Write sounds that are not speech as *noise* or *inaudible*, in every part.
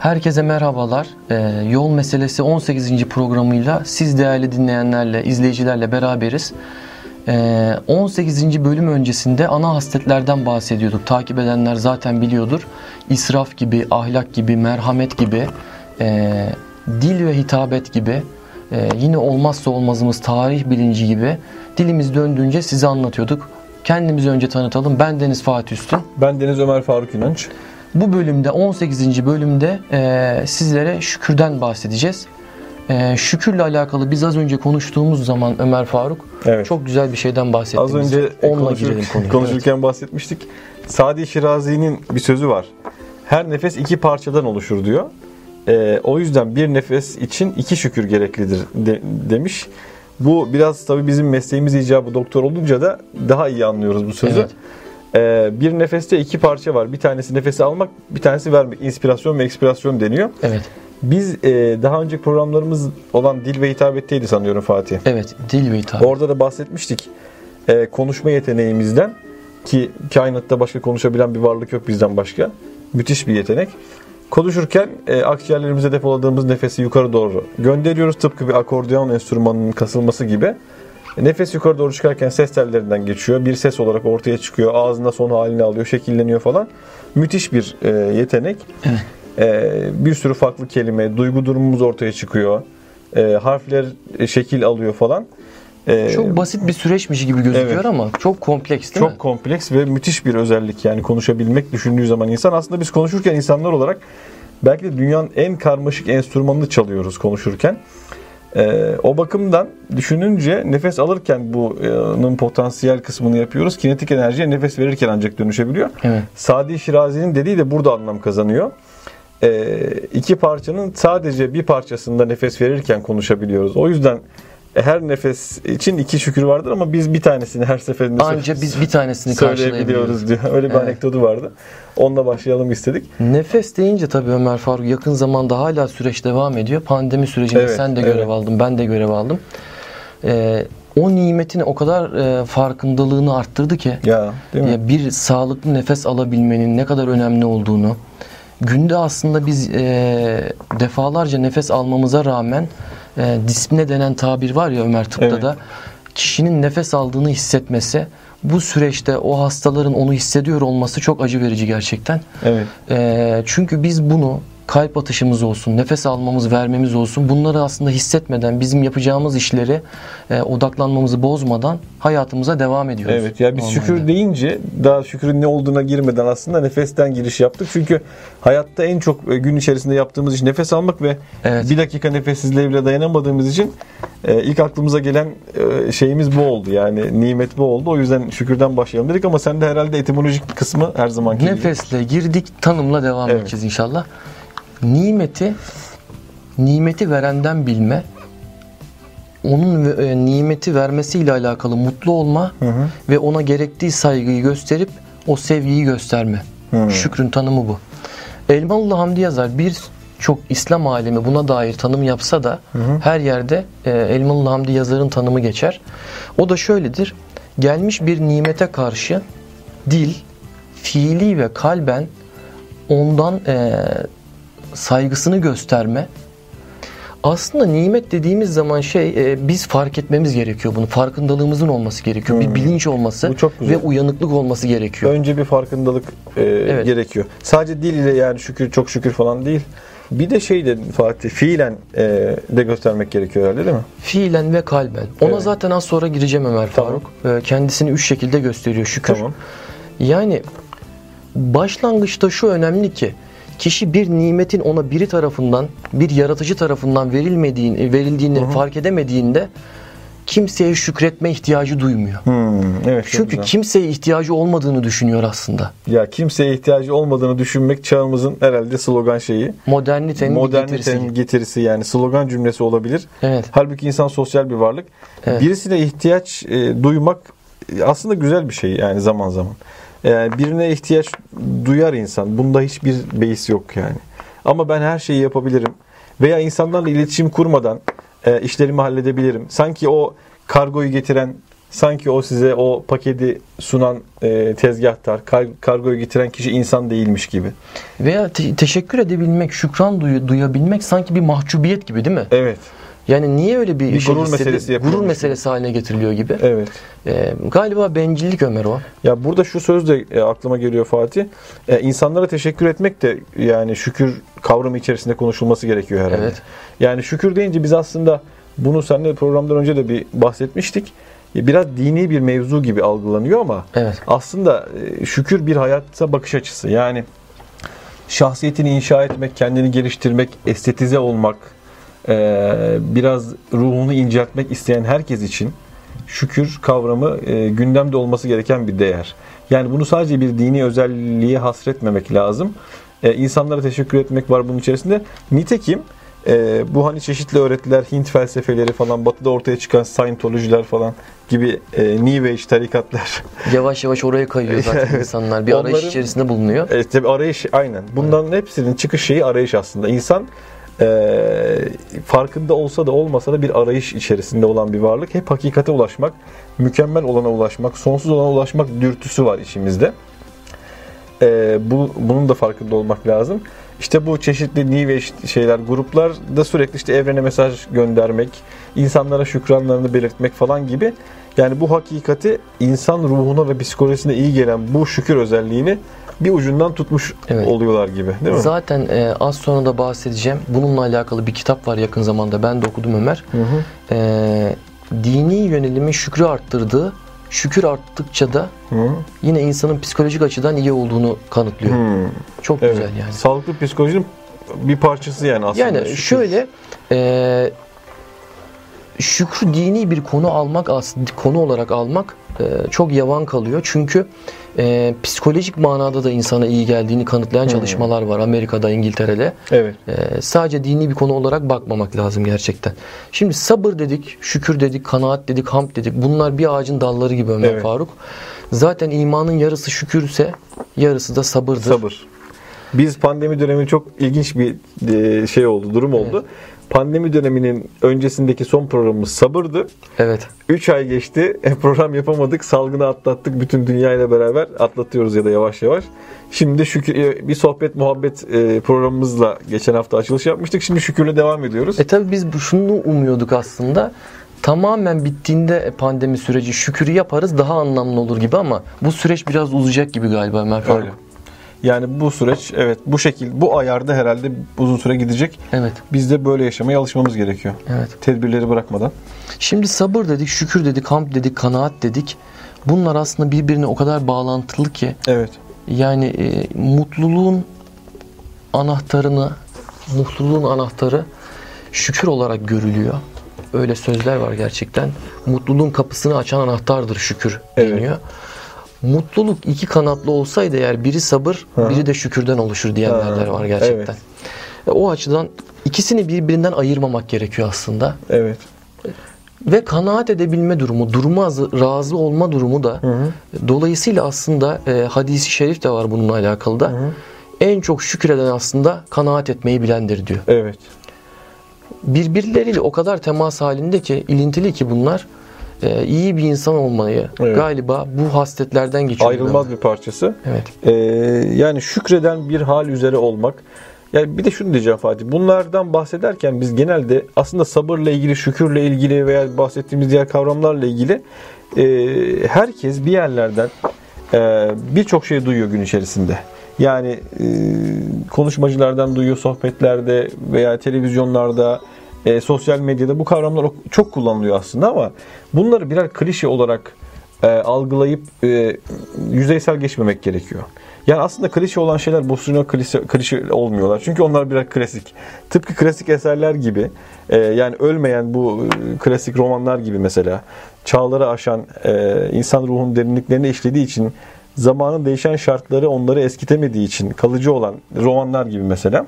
Herkese merhabalar. Ee, Yol Meselesi 18. programıyla siz değerli dinleyenlerle, izleyicilerle beraberiz. Ee, 18. bölüm öncesinde ana hasletlerden bahsediyorduk. Takip edenler zaten biliyordur. İsraf gibi, ahlak gibi, merhamet gibi, e, dil ve hitabet gibi, e, yine olmazsa olmazımız tarih bilinci gibi dilimiz döndüğünce size anlatıyorduk. Kendimizi önce tanıtalım. Ben Deniz Fatih Üstün. Ben Deniz Ömer Faruk İnanç. Bu bölümde 18. bölümde e, sizlere şükürden bahsedeceğiz. E, şükürle alakalı biz az önce konuştuğumuz zaman Ömer Faruk Evet. çok güzel bir şeyden bahsetti. Az önce onunla konuşur- girelim konuya. *laughs* konuşurken bahsetmiştik. Sadi Şirazi'nin bir sözü var. Her nefes iki parçadan oluşur diyor. Ee, o yüzden bir nefes için iki şükür gereklidir de- demiş. Bu biraz tabii bizim mesleğimiz icabı doktor olunca da daha iyi anlıyoruz bu sözü. Evet. Ee, bir nefeste iki parça var. Bir tanesi nefesi almak, bir tanesi vermek. İnspirasyon ve ekspirasyon deniyor. Evet. Biz e, daha önce programlarımız olan dil ve hitabetteydi sanıyorum Fatih. Evet. Dil ve hitap. Orada da bahsetmiştik e, konuşma yeteneğimizden ki kainatta başka konuşabilen bir varlık yok bizden başka. Müthiş bir yetenek. Konuşurken e, akciğerlerimize depoladığımız nefesi yukarı doğru gönderiyoruz. Tıpkı bir akordeon enstrümanının kasılması gibi. E, Nefes yukarı doğru çıkarken ses tellerinden geçiyor. Bir ses olarak ortaya çıkıyor. Ağzında son halini alıyor, şekilleniyor falan. Müthiş bir e, yetenek. E, bir sürü farklı kelime, duygu durumumuz ortaya çıkıyor. E, harfler e, şekil alıyor falan. E, Çok basit bir süreçmiş gibi gözüküyor Evet. ama çok kompleks değil çok mi? kompleks ve müthiş bir özellik yani konuşabilmek düşündüğü zaman insan aslında biz konuşurken insanlar olarak belki de dünyanın en karmaşık enstrümanını çalıyoruz konuşurken. Ee, o bakımdan düşününce nefes alırken bunun potansiyel kısmını yapıyoruz. Kinetik enerjiye nefes verirken ancak dönüşebiliyor. Evet. Sadi Şirazi'nin dediği de burada anlam kazanıyor. Ee, iki parçanın sadece bir parçasında nefes verirken konuşabiliyoruz. O yüzden her nefes için iki şükür vardır ama biz bir tanesini her seferinde Anca biz bir tanesini karşılayabiliyoruz. söyleyebiliyoruz diyor. Öyle bir Evet. anekdotu vardı. Onunla başlayalım istedik. Nefes deyince tabii Ömer Faruk yakın zamanda hala süreç devam ediyor. Pandemi sürecinde Evet, sen de evet. görev aldın, ben de görev aldım. Ee, o nimetin o kadar e, farkındalığını arttırdı ki Ya değil mi? ya bir sağlıklı nefes alabilmenin ne kadar önemli olduğunu günde aslında biz e, defalarca nefes almamıza rağmen e, dispne denen tabir var ya Ömer tıpta Evet. da kişinin nefes aldığını hissetmesi bu süreçte o hastaların onu hissediyor olması çok acı verici gerçekten. Evet. E, çünkü biz bunu kalp atışımız olsun, nefes almamız, vermemiz olsun bunları aslında hissetmeden bizim yapacağımız işleri e, odaklanmamızı bozmadan hayatımıza devam ediyoruz. Evet ya biz Normalde. şükür deyince daha şükürün ne olduğuna girmeden aslında nefesten giriş yaptık. Çünkü hayatta en çok e, gün içerisinde yaptığımız iş nefes almak ve Evet. bir dakika nefessizliğe bile dayanamadığımız için e, ilk aklımıza gelen e, şeyimiz bu oldu. Yani nimet bu oldu. O yüzden şükürden başlayalım dedik ama sen de herhalde etimolojik kısmı her zamanki gibi. Nefesle girdik, tanımla devam Evet. edeceğiz inşallah. Nimeti nimeti verenden bilme, onun e, nimeti vermesiyle alakalı mutlu olma Hı hı. ve ona gerektiği saygıyı gösterip o sevgiyi gösterme. Hı. Şükrün tanımı bu. Elmalılı Hamdi yazar bir çok İslam alemi buna dair tanım yapsa da her yerde e, Elmalılı Hamdi yazarın tanımı geçer. O da şöyledir. Gelmiş bir nimete karşı dil, fiili ve kalben ondan e, saygısını gösterme. Aslında nimet dediğimiz zaman şey e, biz fark etmemiz gerekiyor bunu. Farkındalığımızın olması gerekiyor. Bir bilinç olması ve uyanıklık olması gerekiyor. Önce bir farkındalık e, gerekiyor. Sadece dil ile yani şükür çok şükür falan değil. Bir de şey de Fatih fiilen e, de göstermek gerekiyor herhalde değil mi? Fiilen ve kalben. Ona Evet. zaten az sonra gireceğim Ömer Tamam. Faruk. E, kendisini üç şekilde gösteriyor şükür. Tamam. Yani başlangıçta şu önemli ki kişi bir nimetin ona biri tarafından, bir yaratıcı tarafından verilmediğini, verildiğini fark edemediğinde kimseye şükretme ihtiyacı duymuyor. Hmm, evet. Çünkü güzel. kimseye ihtiyacı olmadığını düşünüyor aslında. Ya kimseye ihtiyacı olmadığını düşünmek çağımızın herhalde slogan şeyi. Modernitenin bir getirisi. Modernitenin getirisi yani slogan cümlesi olabilir. Evet. Halbuki insan sosyal bir varlık. Evet. Birisine ihtiyaç e, duymak e, aslında güzel bir şey yani zaman zaman. Yani birine ihtiyaç duyar insan. Bunda hiçbir beis yok yani. Ama ben her şeyi yapabilirim. Veya insanlarla iletişim kurmadan e, işlerimi halledebilirim. Sanki o kargoyu getiren sanki o size o paketi sunan e, tezgahtar, kar, kargoyu getiren kişi insan değilmiş gibi. Veya te- teşekkür edebilmek, şükran duy- duyabilmek sanki bir mahcubiyet gibi değil mi? Evet. Yani niye öyle bir, Bir şey gurur hissedi- meselesi Gurur meselesi haline getiriliyor gibi. Evet. Ee, galiba bencillik Ömer o. Ya burada şu söz de e, aklıma geliyor Fatih. E, insanlara teşekkür etmek de yani şükür kavramı içerisinde konuşulması gerekiyor herhalde. Evet. Yani şükür deyince biz aslında bunu seninle programdan önce de bir bahsetmiştik. E, Biraz dini bir mevzu gibi algılanıyor ama Evet. aslında e, şükür bir hayata bakış açısı. Yani şahsiyetini inşa etmek, kendini geliştirmek, estetize olmak, e, biraz ruhunu inceltmek isteyen herkes için şükür kavramı e, gündemde olması gereken bir değer. Yani bunu sadece bir dini özelliğe hasretmemek lazım. E, insanlara teşekkür etmek var bunun içerisinde. Nitekim e, bu hani çeşitli öğretiler, Hint felsefeleri falan, batıda ortaya çıkan Scientology'ler falan gibi e, New Age tarikatlar *laughs* Yavaş yavaş oraya kayıyor zaten Evet. insanlar. Bir arayış Onların- içerisinde bulunuyor. Evet tabii arayış aynen. Bunların hepsinin çıkış şeyi arayış aslında. İnsan e, farkında olsa da olmasa da bir arayış içerisinde olan bir varlık. Hep hakikate ulaşmak, mükemmel olana ulaşmak, sonsuz olana ulaşmak dürtüsü var içimizde. E, bu, bunun da farkında olmak lazım. İşte bu çeşitli New Age şeyler, gruplar da sürekli işte evrene mesaj göndermek, insanlara şükranlarını belirtmek falan gibi. Yani bu hakikati insan ruhuna ve psikolojisine iyi gelen bu şükür özelliğini bir ucundan tutmuş Evet. oluyorlar gibi değil mi? Zaten e, az sonra da bahsedeceğim. Bununla alakalı bir kitap var yakın zamanda. Ben de okudum Ömer. Hı hı. E, dini yönelimin şükrü arttırdığı, şükür arttıkça da Hı. yine insanın psikolojik açıdan iyi olduğunu kanıtlıyor. Hı. Çok Evet. güzel yani. Sağlıklı psikolojinin bir parçası yani aslında. Yani şükür. şöyle e, şükrü dini bir konu almak aslında konu olarak almak çok yavan kalıyor. Çünkü e, psikolojik manada da insana iyi geldiğini kanıtlayan Hmm. çalışmalar var Amerika'da, İngiltere'de. Evet. E, sadece dini bir konu olarak bakmamak lazım gerçekten. Şimdi sabır dedik, şükür dedik, kanaat dedik, hamd dedik. Bunlar bir ağacın dalları gibi Ömer Evet. Faruk. Zaten imanın yarısı şükürse yarısı da sabırdır. Sabır. Biz pandemi dönemi çok ilginç bir e, şey oldu, durum oldu. Pandemi döneminin öncesindeki son programımız sabırdı. Evet. 3 ay geçti. e, Program yapamadık. Salgını atlattık. Bütün dünya ile beraber atlatıyoruz ya da yavaş yavaş. Şimdi şükür e, bir sohbet muhabbet e, programımızla geçen hafta açılış yapmıştık. Şimdi şükürle devam ediyoruz. E tabi biz şunu umuyorduk aslında. Tamamen bittiğinde pandemi süreci şükürü yaparız daha anlamlı olur gibi ama bu süreç biraz uzayacak gibi galiba Ömer Faruk. Yani bu süreç evet bu şekil bu ayarda herhalde uzun süre gidecek. Evet. Biz de böyle yaşamaya alışmamız gerekiyor. Evet. Tedbirleri bırakmadan. Şimdi sabır dedik, şükür dedik, hamd dedik, kanaat dedik. Bunlar aslında birbirine o kadar bağlantılı ki Evet. yani e, mutluluğun anahtarını, mutluluğun anahtarı şükür olarak görülüyor. Öyle sözler var gerçekten. Mutluluğun kapısını açan anahtardır şükür Evet. deniyor. Mutluluk iki kanatlı olsaydı eğer biri sabır, Hı. biri de şükürden oluşur diyenler var gerçekten. E, O açıdan ikisini birbirinden ayırmamak gerekiyor aslında. Evet. Ve kanaat edebilme durumu, duruma razı- olma durumu da hı. dolayısıyla aslında e, hadisi şerif de var bununla alakalı da. Hı. En çok şükreden aslında kanaat etmeyi bilendir diyor. Evet. Birbirleriyle o kadar temas halinde ki, ilintili ki bunlar e, iyi bir insan olmayı Evet. galiba bu hasletlerden geçiyor. Ayrılmaz bir parçası. Evet. Ee, yani şükreden bir hal üzere olmak. Yani bir de şunu diyeceğim Fatih. Bunlardan bahsederken biz genelde aslında sabırla ilgili, şükürle ilgili veya bahsettiğimiz diğer kavramlarla ilgili e, herkes bir yerlerden e, birçok şey duyuyor gün içerisinde. Yani e, konuşmacılardan duyuyor, sohbetlerde veya televizyonlarda, e, sosyal medyada bu kavramlar çok kullanılıyor aslında ama bunları birer klişe olarak e, algılayıp e, yüzeysel geçmemek gerekiyor. Yani aslında klişe olan şeyler boşuna klişe, klişe olmuyorlar. Çünkü onlar birer klasik. Tıpkı klasik eserler gibi e, yani ölmeyen bu e, klasik romanlar gibi mesela çağları aşan e, insan ruhunun derinliklerine işlediği için zamanın değişen şartları onları eskitemediği için kalıcı olan romanlar gibi mesela.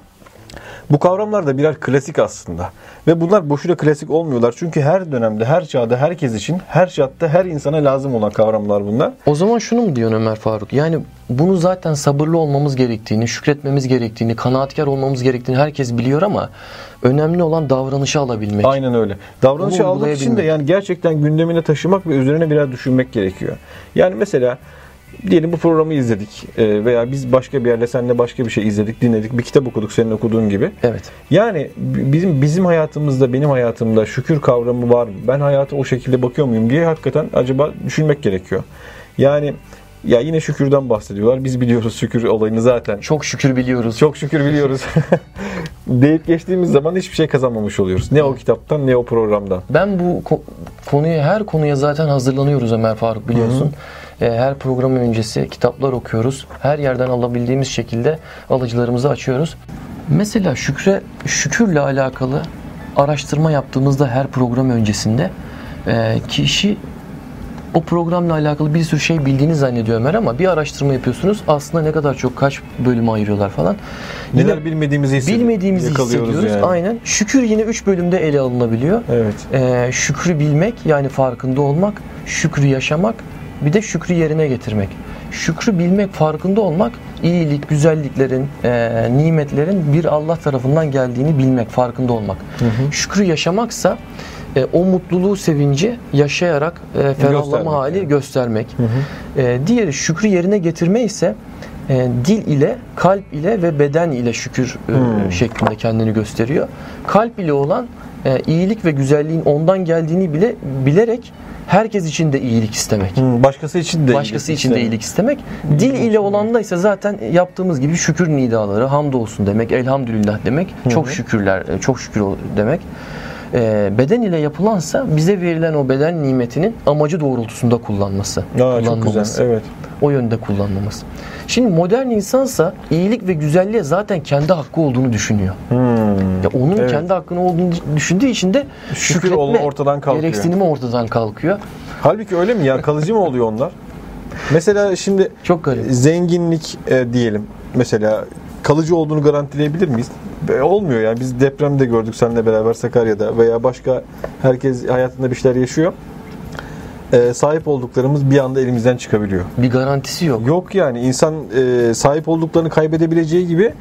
Bu kavramlar da birer klasik aslında. Ve bunlar boşuna klasik olmuyorlar. Çünkü her dönemde, her çağda, herkes için, her şartta, her insana lazım olan kavramlar bunlar. O zaman şunu mu diyorsun Ömer Faruk? Yani bunu zaten sabırlı olmamız gerektiğini, şükretmemiz gerektiğini, kanaatkar olmamız gerektiğini herkes biliyor ama önemli olan davranışı alabilmek. Aynen öyle. Davranışı almak için de yani gerçekten gündemine taşımak ve üzerine biraz düşünmek gerekiyor. Yani mesela diyelim bu programı izledik e, veya biz başka bir yerde seninle başka bir şey izledik, dinledik, bir kitap okuduk senin okuduğun gibi. Evet. Yani bizim bizim hayatımızda, benim hayatımda şükür kavramı var mı? Ben hayata o şekilde bakıyor muyum diye hakikaten acaba düşünmek gerekiyor. Yani ya yine şükürden bahsediyorlar. Biz biliyoruz şükür olayını zaten. Çok şükür biliyoruz. Çok şükür biliyoruz. *laughs* deyip geçtiğimiz zaman hiçbir şey kazanmamış oluyoruz. Ne o kitaptan ne o programdan. Ben bu ko- konuya her konuya zaten hazırlanıyoruz Ömer Faruk biliyorsun. E, Her program öncesi kitaplar okuyoruz. Her yerden alabildiğimiz şekilde alıcılarımızı açıyoruz. Mesela şükre şükürle alakalı araştırma yaptığımızda her program öncesinde e, kişi o programla alakalı bir sürü şey bildiğini zannediyor Ömer ama bir araştırma yapıyorsunuz. Aslında ne kadar çok kaç bölüme ayırıyorlar falan. Yine Neler bilmediğimizi hissediyoruz. bilmediğimizi hissediyoruz. yani. Aynen. Şükür yine 3 bölümde ele alınabiliyor. Evet. Ee, şükrü bilmek yani farkında olmak, şükrü yaşamak, bir de şükrü yerine getirmek. Şükrü bilmek, farkında olmak, iyilik, güzelliklerin, e, nimetlerin bir Allah tarafından geldiğini bilmek, farkında olmak. Şükrü yaşamaksa e, o mutluluğu, sevinci yaşayarak e, ferahlama Göstermek hali yani. göstermek. E, diğeri şükrü yerine getirme ise e, dil ile, kalp ile ve beden ile şükür e, Hmm. şeklinde kendini gösteriyor. Kalp ile olan e, iyilik ve güzelliğin ondan geldiğini bile bilerek herkes için de iyilik istemek. Başkası için de Başkası iyilik için de istemek. iyilik istemek. Dil ile olan da ise zaten yaptığımız gibi şükür nidaları, hamdolsun demek, elhamdülillah demek, çok şükürler, e, çok şükür demek. E, beden ile yapılansa bize verilen o beden nimetinin amacı doğrultusunda kullanması. Aa, çok güzel. Evet. O yönde kullanmamız. Şimdi modern insansa iyilik ve güzelliğe zaten kendi hakkı olduğunu düşünüyor. Hmm. Ya onun Evet. kendi hakkını olduğunu düşündüğü için de Şükür şükretme ortadan kalkıyor. gereksinimi ortadan kalkıyor. Halbuki öyle mi ya? Kalıcı mı oluyor onlar? Mesela şimdi Çok garip. zenginlik e, diyelim. Mesela kalıcı olduğunu garantileyebilir miyiz? E, olmuyor yani. Biz depremde gördük seninle beraber Sakarya'da veya başka herkes hayatında bir şeyler yaşıyor. E, sahip olduklarımız bir anda elimizden çıkabiliyor. Bir garantisi yok. Yok yani insan e, sahip olduklarını kaybedebileceği gibi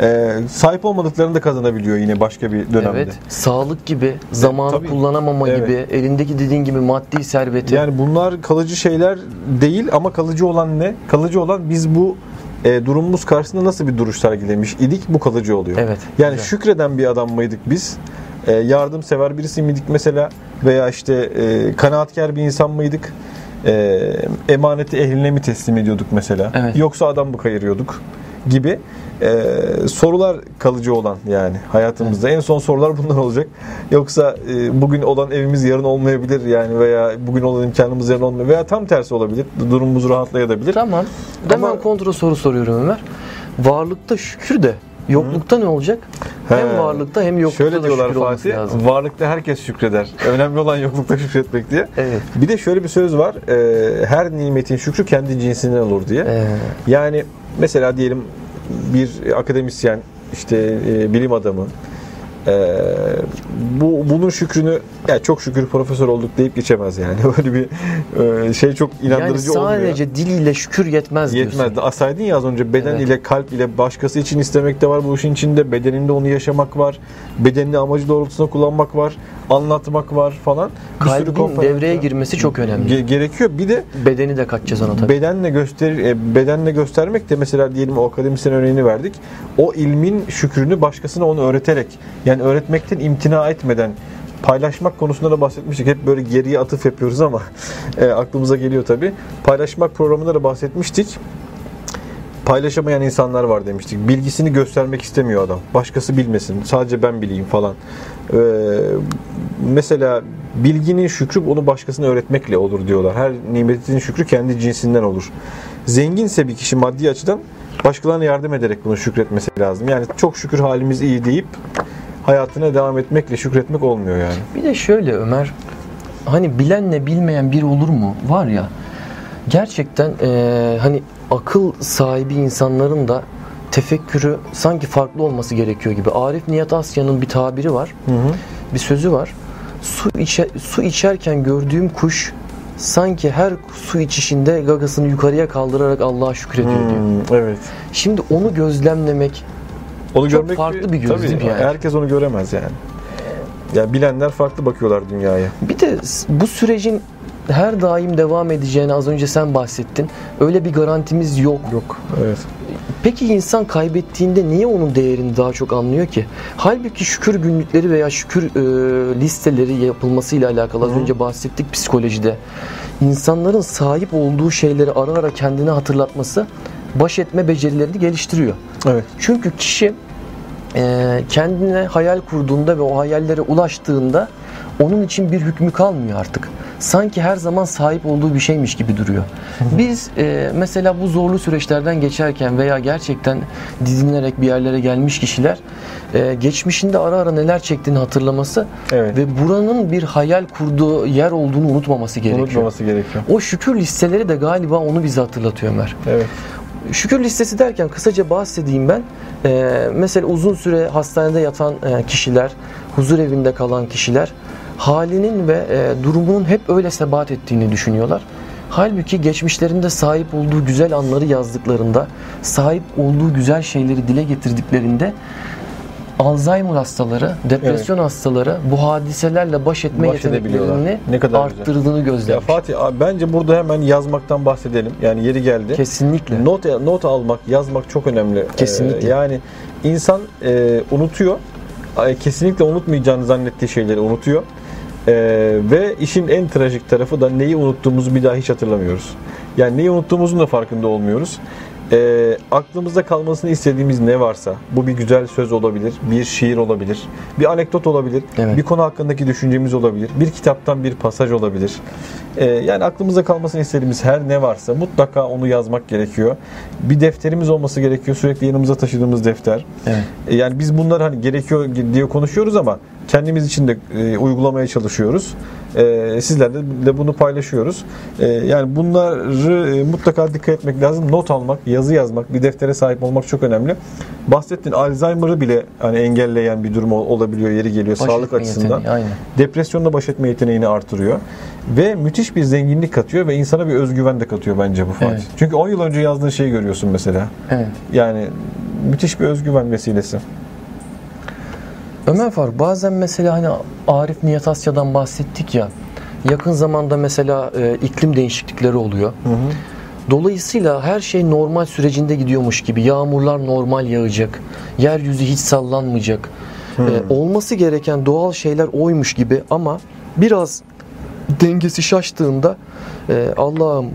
e, sahip olmadıklarını da kazanabiliyor yine başka bir dönemde. Evet. Sağlık gibi, zamanı tabii. kullanamama Evet. gibi, elindeki dediğin gibi maddi serveti. Yani bunlar kalıcı şeyler değil ama kalıcı olan ne? Kalıcı olan biz bu e, durumumuz karşısında nasıl bir duruş sergilemiş idik bu kalıcı oluyor. Evet, Yani güzel. şükreden bir adam mıydık biz? E, yardımsever birisi miydik mesela? Veya işte e, kanaatkar bir insan mıydık? E, emaneti ehline mi teslim ediyorduk mesela? Evet. Yoksa adam mı kayırıyorduk? Gibi e, sorular kalıcı olan yani hayatımızda. En son sorular bunlar olacak. Yoksa e, bugün olan evimiz yarın olmayabilir yani veya bugün olan imkanımız yarın olmayabilir veya tam tersi olabilir. Durumumuz rahatlayabilir. Tamam. Ama- Hemen kontrol soru soruyorum Ömer. Varlıkta şükür de yoklukta ne olacak? Hem He. varlıkta hem yoklukta Şöyle da diyorlar şükür Fatih, lazım. varlıkta herkes şükreder. Önemli olan yoklukta şükretmek diye. Evet. Bir de şöyle bir söz var. e, her nimetin şükrü kendi cinsinden olur diye. Ee, Yani mesela diyelim bir akademisyen, işte e, bilim adamı e, bu bunun şükrünü ya çok şükür profesör olduk deyip geçemez yani. *laughs* Öyle bir e, şey çok yani inandırıcı olmuyor. sadece diliyle şükür yetmez diyorsun. Yetmez. Asaydın ya az önce beden Evet. ile kalp ile başkası için istemek de var bu işin içinde. Bedeninde onu yaşamak var. Bedenini amacı doğrultusunda kullanmak var. Anlatmak var falan. Bir Kalbin devreye var. girmesi çok önemli. Ge- gerekiyor. Bir de Bedeni de kaçacağız ona tabii. bedenle göster e, bedenle göstermek de mesela diyelim o akademisyen örneğini verdik. O ilmin şükrünü başkasına onu öğreterek yani öğretmekten imtina etmeden paylaşmak konusunda da bahsetmiştik. Hep böyle geriye atıf yapıyoruz ama *laughs* e, aklımıza geliyor tabii. Paylaşmak programında da bahsetmiştik. Paylaşamayan insanlar var demiştik. Bilgisini göstermek istemiyor adam. Başkası bilmesin. Sadece ben bileyim falan. Ee, mesela bilginin şükrü onu başkasına öğretmekle olur diyorlar. Her nimetin şükrü kendi cinsinden olur. Zenginse bir kişi maddi açıdan başkalarına yardım ederek bunu şükretmesi lazım. Yani çok şükür halimiz iyi deyip hayatına devam etmekle şükretmek olmuyor yani. Bir de şöyle Ömer, hani bilenle bilmeyen bir olur mu? Var ya, gerçekten eee, hani akıl sahibi insanların da tefekkürü sanki farklı olması gerekiyor gibi. Arif Nihat Asya'nın bir tabiri var. Bir sözü var. Su, içe, su içerken gördüğüm kuş sanki her su içişinde gagasını yukarıya kaldırarak Allah'a şükrediyor diyor. Hmm, evet. Şimdi onu gözlemlemek Onu Çok görmek farklı bir göz tabii, değil mi yani? Herkes onu göremez yani. Ya bilenler farklı bakıyorlar dünyaya. Bir de bu sürecin her daim devam edeceğini az önce sen bahsettin. Öyle bir garantimiz yok. Yok. Evet. Peki insan kaybettiğinde niye onun değerini daha çok anlıyor ki? Halbuki şükür günlükleri veya şükür e, listeleri yapılmasıyla alakalı az önce bahsettik psikolojide. İnsanların sahip olduğu şeyleri ara ara kendine hatırlatması baş etme becerilerini geliştiriyor. Evet. Çünkü kişi e, kendine hayal kurduğunda ve o hayallere ulaştığında onun için bir hükmü kalmıyor artık. Sanki her zaman sahip olduğu bir şeymiş gibi duruyor. Biz e, mesela bu zorlu süreçlerden geçerken veya gerçekten dizinerek bir yerlere gelmiş kişiler e, geçmişinde ara ara neler çektiğini hatırlaması Evet. ve buranın bir hayal kurduğu yer olduğunu unutmaması gerekiyor. Unutmaması gerekiyor. O şükür listeleri de galiba onu bize hatırlatıyor Ömer. Evet. Şükür listesi derken kısaca bahsedeyim ben. Ee, mesela uzun süre hastanede yatan e, kişiler, huzur evinde kalan kişiler halinin ve e, durumunun hep öyle sebat ettiğini düşünüyorlar. Halbuki geçmişlerinde sahip olduğu güzel anları yazdıklarında, sahip olduğu güzel şeyleri dile getirdiklerinde Alzheimer hastaları, depresyon hastaları bu hadiselerle baş etme Baş yeteneklerini Ne kadar arttırdığını Ya gözlemiş. Fatih abi, bence burada hemen yazmaktan bahsedelim. Yani yeri geldi. Kesinlikle. Not not almak, yazmak çok önemli. Ee, Kesinlikle. yani insan e, unutuyor. Kesinlikle unutmayacağını zannettiği şeyleri unutuyor. Ee, ve işin en trajik tarafı da neyi unuttuğumuzu bir daha hiç hatırlamıyoruz. Yani neyi unuttuğumuzun da farkında olmuyoruz. Ee, aklımızda kalmasını istediğimiz ne varsa, bu bir güzel söz olabilir, bir şiir olabilir, bir anekdot olabilir, Evet. bir konu hakkındaki düşüncemiz olabilir, bir kitaptan bir pasaj olabilir. Ee, yani aklımızda kalmasını istediğimiz her ne varsa mutlaka onu yazmak gerekiyor. Bir defterimiz olması gerekiyor, sürekli yanımıza taşıdığımız defter. Evet. E, Yani biz bunlar hani gerekiyor diye konuşuyoruz ama kendimiz için de e, uygulamaya çalışıyoruz. E, sizlerle de bunu paylaşıyoruz. E, yani bunları e, mutlaka dikkat etmek lazım. Not almak, yazı yazmak, bir deftere sahip olmak çok önemli. Bahsettin Alzheimer'ı bile hani engelleyen bir durum ol- olabiliyor, yeri geliyor Baş sağlık açısından. yeteneği. Depresyonla baş etme yeteneğini artırıyor. Ve müthiş bir zenginlik katıyor ve insana bir özgüven de katıyor bence bu Fatih. Evet. Çünkü 10 yıl önce yazdığın şeyi görüyorsun mesela. Evet. Yani müthiş bir özgüven vesilesi. Ömer Faruk bazen mesela hani Arif Nihat Asya'dan bahsettik ya yakın zamanda mesela e, iklim değişiklikleri oluyor. Dolayısıyla her şey normal sürecinde gidiyormuş gibi yağmurlar normal yağacak. Yeryüzü hiç sallanmayacak. E, olması gereken doğal şeyler oymuş gibi ama biraz dengesi şaştığında e, Allah'ım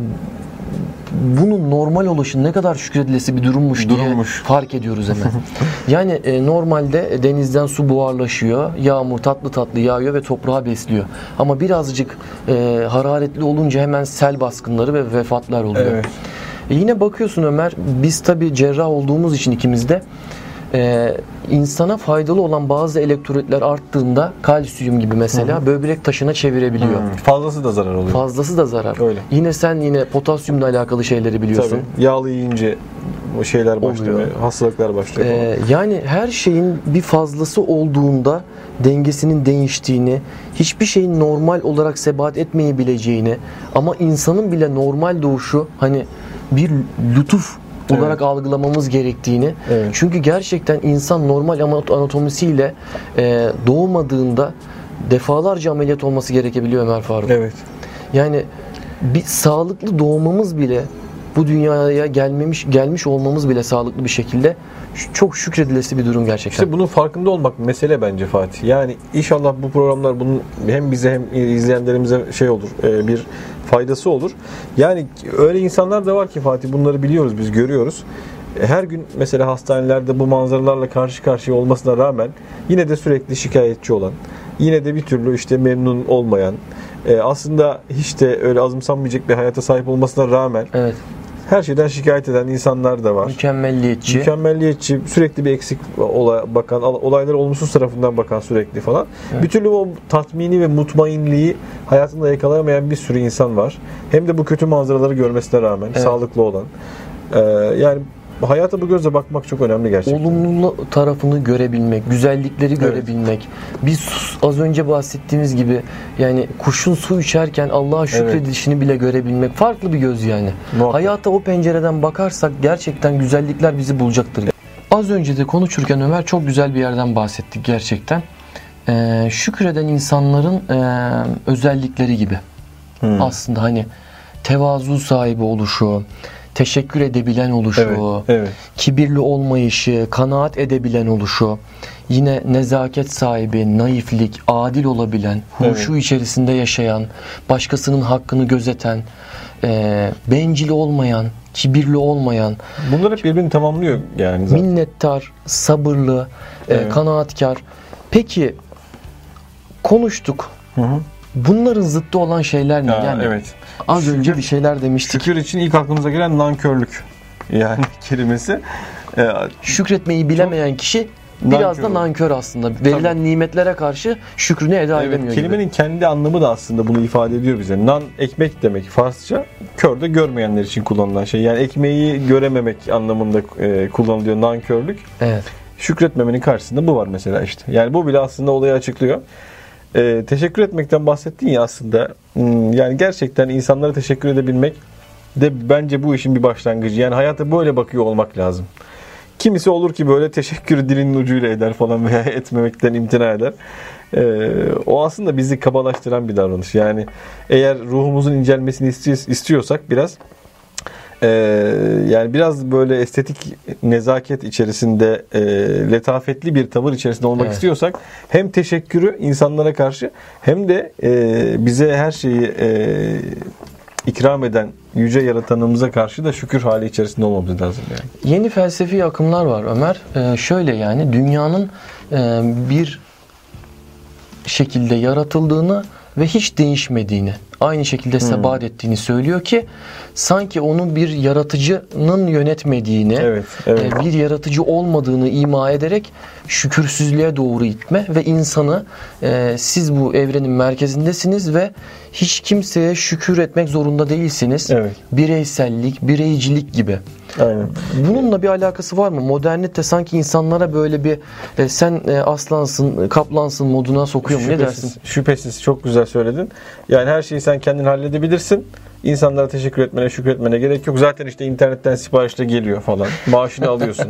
bunun normal oluşu ne kadar şükredilesi bir durummuş, diye Durummuş. fark ediyoruz hemen. *laughs* yani e, normalde denizden su buharlaşıyor, yağmur tatlı tatlı yağıyor ve toprağı besliyor. Ama birazcık e, hararetli olunca hemen sel baskınları ve vefatlar oluyor. Evet. E, yine bakıyorsun Ömer, biz tabi cerrah olduğumuz için ikimiz de e, insana faydalı olan bazı elektrolitler arttığında kalsiyum gibi mesela böbrek taşına çevirebiliyor. Hmm. Fazlası da zarar oluyor. Fazlası da zarar. Öyle. Yine sen yine potasyumla alakalı şeyleri biliyorsun. Tabii. Yağlı yiyince o şeyler başlıyor. Oluyor. Hastalıklar başlıyor. falan. Ee, yani her şeyin bir fazlası olduğunda dengesinin değiştiğini, hiçbir şeyin normal olarak sebat etmeyebileceğini ama insanın bile normal doğuşu hani bir lütuf Evet. olarak algılamamız gerektiğini. Evet. Çünkü gerçekten insan normal anat- anatomisiyle e, doğmadığında defalarca ameliyat olması gerekebiliyor Ömer Faruk. evet. Yani bir sağlıklı doğmamız bile bu dünyaya gelmemiş gelmiş olmamız bile sağlıklı bir şekilde çok şükredilesi bir durum gerçekten. İşte bunun farkında olmak mesele bence Fatih. Yani inşallah bu programlar bunun hem bize hem izleyenlerimize şey olur, e, bir faydası olur. Yani öyle insanlar da var ki Fatih bunları biliyoruz, biz görüyoruz. E, Her gün mesela hastanelerde bu manzaralarla karşı karşıya olmasına rağmen yine de sürekli şikayetçi olan, yine de bir türlü işte memnun olmayan, e, aslında hiç de öyle azımsanmayacak bir hayata sahip olmasına rağmen evet. Her şeyden şikayet eden insanlar da var. Mükemmelliyetçi. Mükemmelliyetçi, sürekli bir eksik olay, bakan, olaylara olumsuz tarafından bakan sürekli falan. Bir türlü o tatmini ve mutmainliği hayatında yakalayamayan bir sürü insan var. Hem de bu kötü manzaraları görmesine rağmen Evet. sağlıklı olan. Ee, yani hayata bu gözle bakmak çok önemli gerçekten. olumlu tarafını görebilmek, güzellikleri görebilmek. Biz az önce bahsettiğimiz gibi yani kuşun su içerken Allah'a şükredişini bile görebilmek farklı bir göz yani. Muhakkak. Hayata o pencereden bakarsak gerçekten güzellikler bizi bulacaktır. Az önce de konuşurken Ömer çok güzel bir yerden bahsettik gerçekten. Ee, şükreden insanların e, özellikleri gibi. Hmm. Aslında hani tevazu sahibi oluşu, teşekkür edebilen oluşu, Evet, evet. kibirli olmayışı, kanaat edebilen oluşu, yine nezaket sahibi, naiflik, adil olabilen, huşu içerisinde yaşayan, başkasının hakkını gözeten, e, bencil olmayan, kibirli olmayan, Bunlar hep birbirini tamamlıyor yani zaten. minnettar, sabırlı, e, Evet. kanaatkar. Peki konuştuk. Hı hı. Bunların zıttı olan şeyler ne? Ya, yani evet. Az önce bir şeyler demiştik. Şükür için ilk aklımıza gelen nankörlük. Yani *laughs* kelimesi. Ee, Şükretmeyi bilemeyen kişi biraz Nankör da nankör aslında. Verilen nimetlere karşı şükrünü eda evet, edemiyor kelimenin gibi. kendi anlamı da aslında bunu ifade ediyor bize. Nan ekmek demek Farsça. Kör de görmeyenler için kullanılan şey. Yani ekmeği görememek anlamında e, kullanılıyor nankörlük. Evet. Şükretmemenin karşısında bu var mesela işte. Yani bu bile aslında olayı açıklıyor. Ee, teşekkür etmekten bahsettin ya aslında. Hmm, Yani gerçekten insanlara teşekkür edebilmek de bence bu işin bir başlangıcı. Yani hayata böyle bakıyor olmak lazım. Kimisi olur ki böyle teşekkür dilinin ucuyla eder falan veya *laughs* etmemekten imtina eder. Ee, o aslında bizi kabalaştıran bir davranış. Yani eğer ruhumuzun incelmesini istiyor- istiyorsak biraz ee, yani biraz böyle estetik nezaket içerisinde e, letafetli bir tavır içerisinde olmak Evet. istiyorsak hem teşekkürü insanlara karşı hem de e, bize her şeyi e, ikram eden yüce yaratanımıza karşı da şükür hali içerisinde olmamız lazım yani. Yeni felsefi akımlar var Ömer. Ee, şöyle yani dünyanın e, bir şekilde yaratıldığını ve hiç değişmediğini, aynı şekilde Hmm. sebat ettiğini söylüyor ki sanki onu bir yaratıcının yönetmediğini, Evet, evet. e, bir yaratıcı olmadığını ima ederek şükürsüzlüğe doğru itme ve insanı e, siz bu evrenin merkezindesiniz ve hiç kimseye şükür etmek zorunda değilsiniz. Evet. Bireysellik, bireycilik gibi. Aynen. Bununla bir alakası var mı? Modernite sanki insanlara böyle bir e, sen e, aslansın, kaplansın moduna sokuyor mu? Ne Şüphesiz, dersin? Şüphesiz çok güzel söyledin. Yani her şeyi sen kendin halledebilirsin. İnsanlara teşekkür etmene, şükretmene gerek yok. Zaten işte internetten siparişle geliyor falan. Maaşını *laughs* alıyorsun.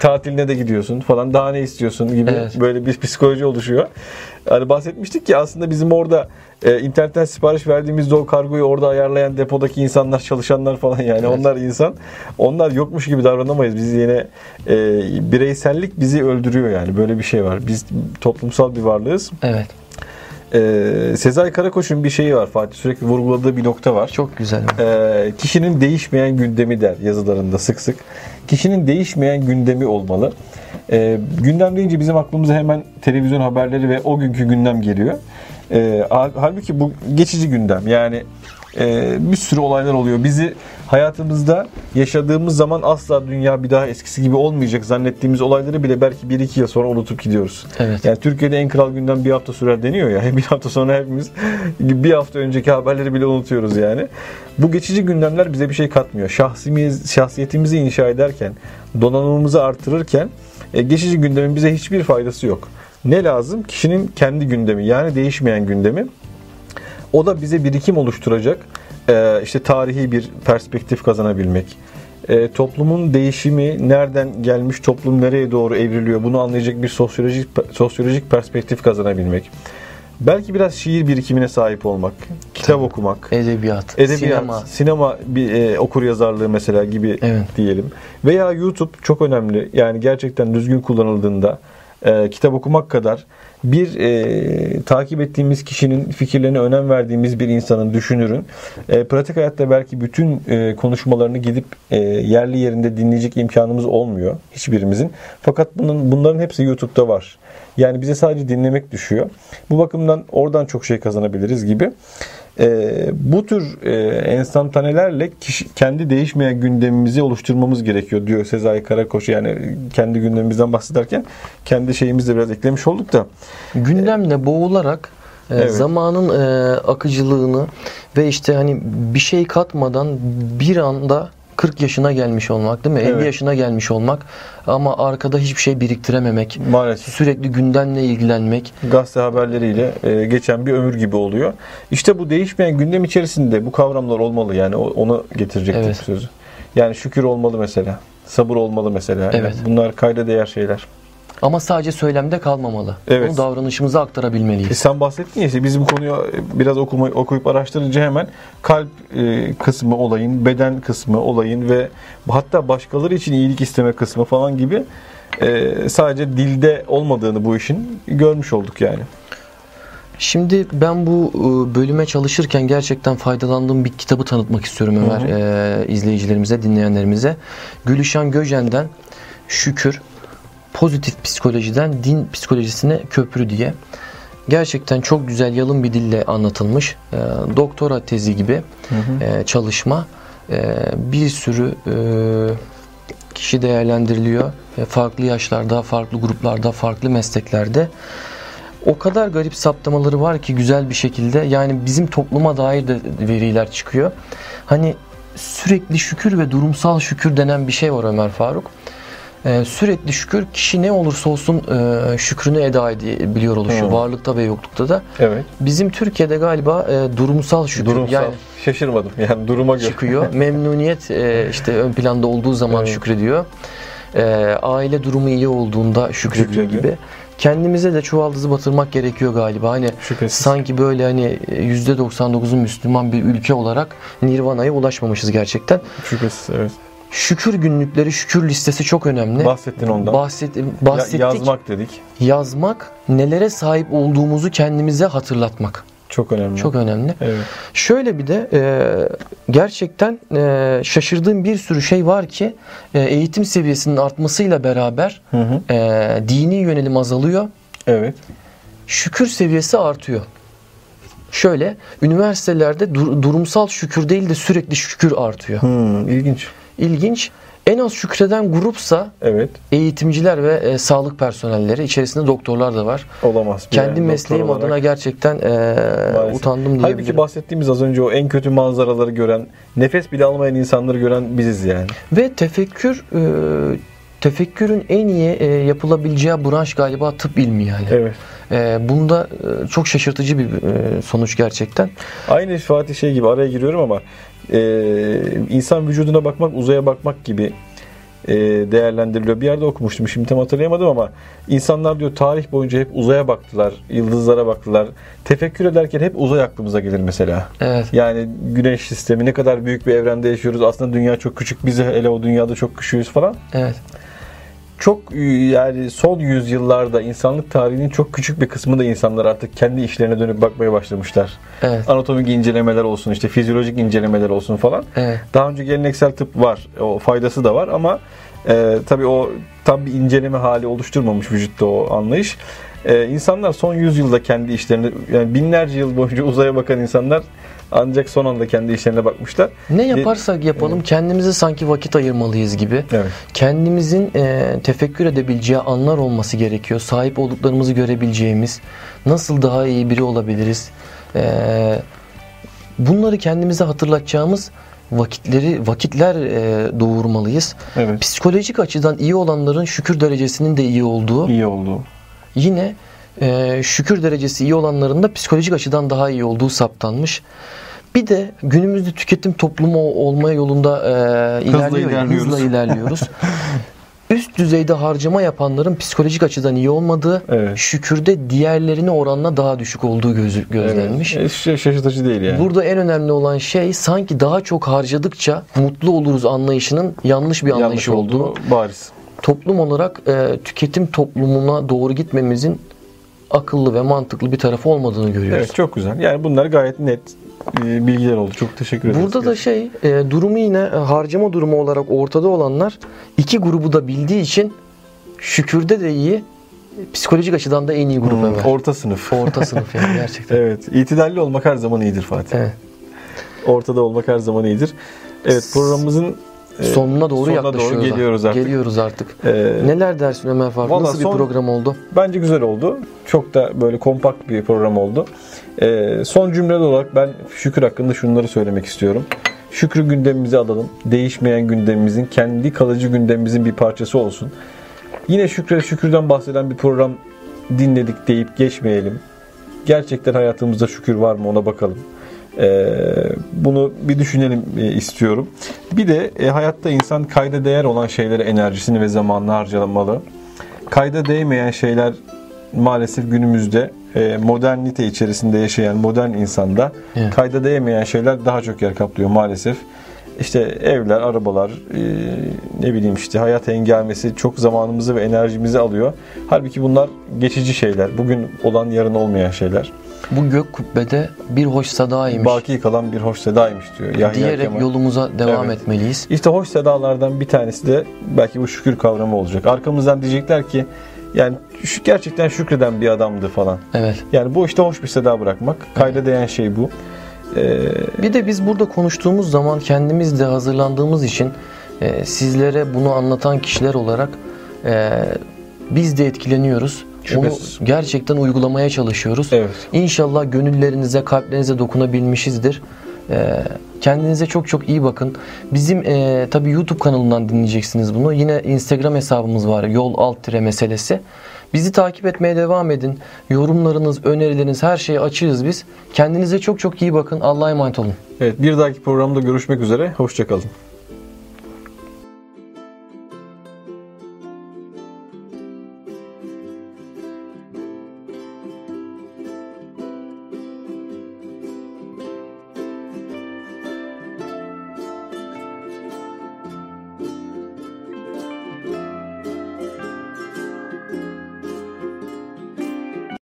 Tatiline de gidiyorsun falan. Daha ne istiyorsun gibi Evet. böyle bir psikoloji oluşuyor. Hani bahsetmiştik ki aslında bizim orada e, internetten sipariş verdiğimizde o kargoyu orada ayarlayan depodaki insanlar, çalışanlar falan yani Evet. onlar insan. Onlar yokmuş gibi davranamayız. Biz yine e, bireysellik bizi öldürüyor yani. Böyle bir şey var. Biz toplumsal bir varlığız. Evet. Ee, Sezai Karakoç'un bir şeyi var Fatih sürekli vurguladığı bir nokta var. Çok güzel. Ee, kişinin değişmeyen gündemi der yazılarında sık sık. Kişinin değişmeyen gündemi olmalı. Ee, gündem deyince bizim aklımıza hemen televizyon haberleri ve o günkü gündem geliyor. Hal- halbuki bu geçici gündem. Yani e, bir sürü olaylar oluyor. Bizi hayatımızda yaşadığımız zaman asla dünya bir daha eskisi gibi olmayacak zannettiğimiz olayları bile belki 1-2 yıl sonra unutup gidiyoruz. Evet. Yani Türkiye'de en kral gündem bir hafta sürer deniyor ya. *laughs* Bir hafta sonra hepimiz bir hafta önceki haberleri bile unutuyoruz yani. Bu geçici gündemler bize bir şey katmıyor. Şahsimiz, şahsiyetimizi inşa ederken, donanımımızı artırırken e, geçici gündemin bize hiçbir faydası yok. Ne lazım? Kişinin kendi gündemi yani değişmeyen gündemi. O da bize birikim oluşturacak. e, işte tarihi bir perspektif kazanabilmek. E, toplumun değişimi nereden gelmiş, toplum nereye doğru evriliyor bunu anlayacak bir sosyolojik sosyolojik perspektif kazanabilmek. Belki biraz şiir birikimine sahip olmak, kitap okumak, Edebiyat, edebiyat, sinema. sinema, bir e, okur yazarlığı mesela gibi Evet. diyelim. Veya YouTube çok önemli. Yani gerçekten düzgün kullanıldığında e, kitap okumak kadar bir e, takip ettiğimiz kişinin fikirlerine önem verdiğimiz bir insanın, düşünürün e, pratik hayatta belki bütün e, konuşmalarını gidip e, yerli yerinde dinleyecek imkanımız olmuyor hiçbirimizin. Fakat bunun bunların hepsi YouTube'da var. Yani bize sadece dinlemek düşüyor. Bu bakımdan oradan çok şey kazanabiliriz gibi. E, bu tür e, enstantanelerle kişi, kendi değişmeyen gündemimizi oluşturmamız gerekiyor diyor Sezai Karakoç. Yani kendi gündemimizden bahsederken kendi şeyimizi de biraz eklemiş olduk da. Gündemle boğularak e, Evet. zamanın e, akıcılığını ve işte hani bir şey katmadan bir anda 40 yaşına gelmiş olmak değil mi? 50 Evet. yaşına gelmiş olmak ama arkada hiçbir şey biriktirememek. Maalesef. Sürekli gündemle ilgilenmek. gazete haberleriyle e, geçen bir ömür gibi oluyor. İşte bu değişmeyen gündem içerisinde bu kavramlar olmalı yani onu getirecektim Evet. sözü. Yani şükür olmalı mesela. Sabır olmalı mesela. Yani Evet. bunlar kayda değer şeyler. Ama sadece söylemde kalmamalı. Evet. Bunu davranışımıza aktarabilmeliyiz. E sen bahsettin ya işte biz bu konuyu biraz okuma, okuyup araştırınca hemen kalp e, kısmı olayın, beden kısmı olayın ve hatta başkaları için iyilik isteme kısmı falan gibi e, sadece dilde olmadığını bu işin görmüş olduk yani. Şimdi ben bu e, bölüme çalışırken gerçekten faydalandığım bir kitabı tanıtmak istiyorum Ömer Hı e, izleyicilerimize, dinleyenlerimize. Gülüşen Göcen'den Şükür, Pozitif Psikolojiden Din Psikolojisine Köprü diye. Gerçekten çok güzel yalın bir dille anlatılmış. E, doktora tezi gibi e, çalışma. E, bir sürü e, kişi değerlendiriliyor. E, farklı yaşlarda, farklı gruplarda, farklı mesleklerde o kadar garip saptamaları var ki güzel bir şekilde yani bizim topluma dair de veriler çıkıyor. Hani sürekli şükür ve durumsal şükür denen bir şey var Ömer Faruk. Ee, sürekli şükür kişi ne olursa olsun e, şükrünü eda edebiliyor oluşuyor. Hı. Varlıkta ve yoklukta da. Evet. Bizim Türkiye'de galiba e, durumsal şükür Durumsal. yani Şaşırmadım. Yani duruma göre. çıkıyor. *laughs* Memnuniyet e, işte ön planda olduğu zaman Evet. şükrediyor. E, aile durumu iyi olduğunda şükrediyor Şükrediyor. gibi. Kendimize de çuvaldızı batırmak gerekiyor galiba. Hani Şüphesiz. sanki böyle hani %99'un Müslüman bir ülke olarak Nirvana'ya ulaşmamışız gerçekten. Şüphesiz evet. Şükür günlükleri, şükür listesi çok önemli. Bahsettin ondan. Bahset, Ya- bahsettik. yazmak dedik. Yazmak, nelere sahip olduğumuzu kendimize hatırlatmak. Çok önemli. Çok önemli. Evet. Şöyle bir de e, gerçekten e, şaşırdığım bir sürü şey var ki e, eğitim seviyesinin artmasıyla beraber Hı hı. e, dini yönelim azalıyor, Evet. şükür seviyesi artıyor. Şöyle üniversitelerde dur- durumsal şükür değil de sürekli şükür artıyor. Hmm, ilginç. İlginç. En az şükreden grupsa Evet. eğitimciler ve e, sağlık personelleri içerisinde doktorlar da var. Olamaz. Kendi Yani mesleğim olarak. adına gerçekten e, Maalesef. utandım Halbuki diyebilirim. bahsettiğimiz az önce o en kötü manzaraları gören, nefes bile almayan insanları gören biziz yani. Ve tefekkür e, tefekkürün en iyi e, yapılabileceği branş galiba tıp ilmi yani. Evet. E, bunda e, çok şaşırtıcı bir e, sonuç gerçekten. Aynı Fatih şey gibi araya giriyorum ama e, insan vücuduna bakmak uzaya bakmak gibi e, değerlendiriliyor. Bir yerde okumuştum şimdi tam hatırlayamadım ama insanlar diyor tarih boyunca hep uzaya baktılar, yıldızlara baktılar. Tefekkür ederken hep uzay aklımıza gelir mesela. Evet. Yani güneş sistemi ne kadar büyük bir evrende yaşıyoruz. Aslında dünya çok küçük. Biz hele o dünyada çok küçüğüz falan. Evet. Çok e, yani son yüzyıllarda insanlık tarihinin çok küçük bir kısmı da insanlar artık kendi işlerine dönüp bakmaya başlamışlar. Evet. Anatomik incelemeler olsun işte fizyolojik incelemeler olsun falan. Evet. Daha önce geleneksel tıp var. O faydası da var ama e, tabii o tam bir inceleme hali oluşturmamış vücutta o anlayış. E, insanlar son yüzyılda kendi işlerine yani binlerce yıl boyunca uzaya bakan insanlar ancak son anda kendi işlerine bakmışlar. Ne yaparsak yapalım kendimize sanki vakit ayırmalıyız gibi. Evet. Kendimizin e, tefekkür edebileceği anlar olması gerekiyor. Sahip olduklarımızı görebileceğimiz, nasıl daha iyi biri olabiliriz. E, bunları kendimize hatırlatacağımız vakitleri vakitler e, doğurmalıyız. Evet. Psikolojik açıdan iyi olanların şükür derecesinin de iyi olduğu, İyi oldu. yine e, şükür derecesi iyi olanların da psikolojik açıdan daha iyi olduğu saptanmış. Bir de günümüzde tüketim toplumu olma yolunda e, ilerliyor, ilerliyoruz. hızla ilerliyoruz. *laughs* Üst düzeyde harcama yapanların psikolojik açıdan iyi olmadığı, Evet. şükürde diğerlerine oranla daha düşük olduğu gözü, gözlenmiş. Evet. Hiç şaşırtıcı değil yani. Burada en önemli olan şey sanki daha çok harcadıkça mutlu oluruz anlayışının yanlış bir anlayış Yanlış olduğu. olduğu bariz. Toplum olarak e, tüketim toplumuna doğru gitmemizin akıllı ve mantıklı bir tarafı olmadığını görüyoruz. Evet çok güzel. Yani bunlar gayet net e, bilgiler oldu. Çok teşekkür ederiz. Burada da şey e, durumu yine e, harcama durumu olarak ortada olanlar iki grubu da bildiği için şükürde de iyi psikolojik açıdan da en iyi grup Hmm, Ömer. orta sınıf. Orta *laughs* sınıf yani gerçekten. Evet. itidalli olmak her zaman iyidir Fatih. Evet. Ortada olmak her zaman iyidir. Evet programımızın Sonuna doğru sonuna yaklaşıyoruz. doğru geliyoruz artık. Geliyoruz artık. e, Neler dersin Ömer Faruk? Nasıl bir son- program oldu? bence güzel oldu. Çok da böyle kompakt bir program oldu. E, son cümle olarak ben şükür hakkında şunları söylemek istiyorum. Şükrü gündemimize alalım. Değişmeyen gündemimizin, kendi kalıcı gündemimizin bir parçası olsun. Yine şükre şükürden bahseden bir program dinledik deyip geçmeyelim. Gerçekten hayatımızda şükür var mı ona bakalım. Ee, bunu bir düşünelim e, istiyorum. Bir de e, hayatta insan kayda değer olan şeylere enerjisini ve zamanını harcamalı. Kayda değmeyen şeyler maalesef günümüzde e, modernite içerisinde yaşayan modern insanda Evet. kayda değmeyen şeyler daha çok yer kaplıyor maalesef. İşte evler, arabalar, e, ne bileyim işte hayat engelmesi çok zamanımızı ve enerjimizi alıyor. Halbuki bunlar geçici şeyler. Bugün olan yarın olmayan şeyler. Bu gök kubbede bir hoş sadaymış Baki kalan bir hoş sedaymış diyor. Yahya diyerek Kemal. yolumuza devam Evet. etmeliyiz. İşte hoş sedalardan bir tanesi de belki bu şükür kavramı olacak. Arkamızdan diyecekler ki yani şu gerçekten şükreden bir adamdı falan. Evet. Yani bu işte hoş bir seda bırakmak. Kayda değen şey bu. Ee, Bir de biz burada konuştuğumuz zaman kendimiz de hazırlandığımız için e, sizlere bunu anlatan kişiler olarak e, biz de etkileniyoruz. Şüphesiz. Onu gerçekten uygulamaya çalışıyoruz. evet. İnşallah gönüllerinize, kalplerinize dokunabilmişizdir. E, kendinize çok çok iyi bakın. Bizim e, tabii YouTube kanalından dinleyeceksiniz bunu. Yine Instagram hesabımız var. Yol alt tire meselesi. Bizi takip etmeye devam edin. Yorumlarınız, önerileriniz her şeye açığız biz. Kendinize çok çok iyi bakın. Allah'a emanet olun. Evet bir dahaki programda görüşmek üzere. Hoşçakalın.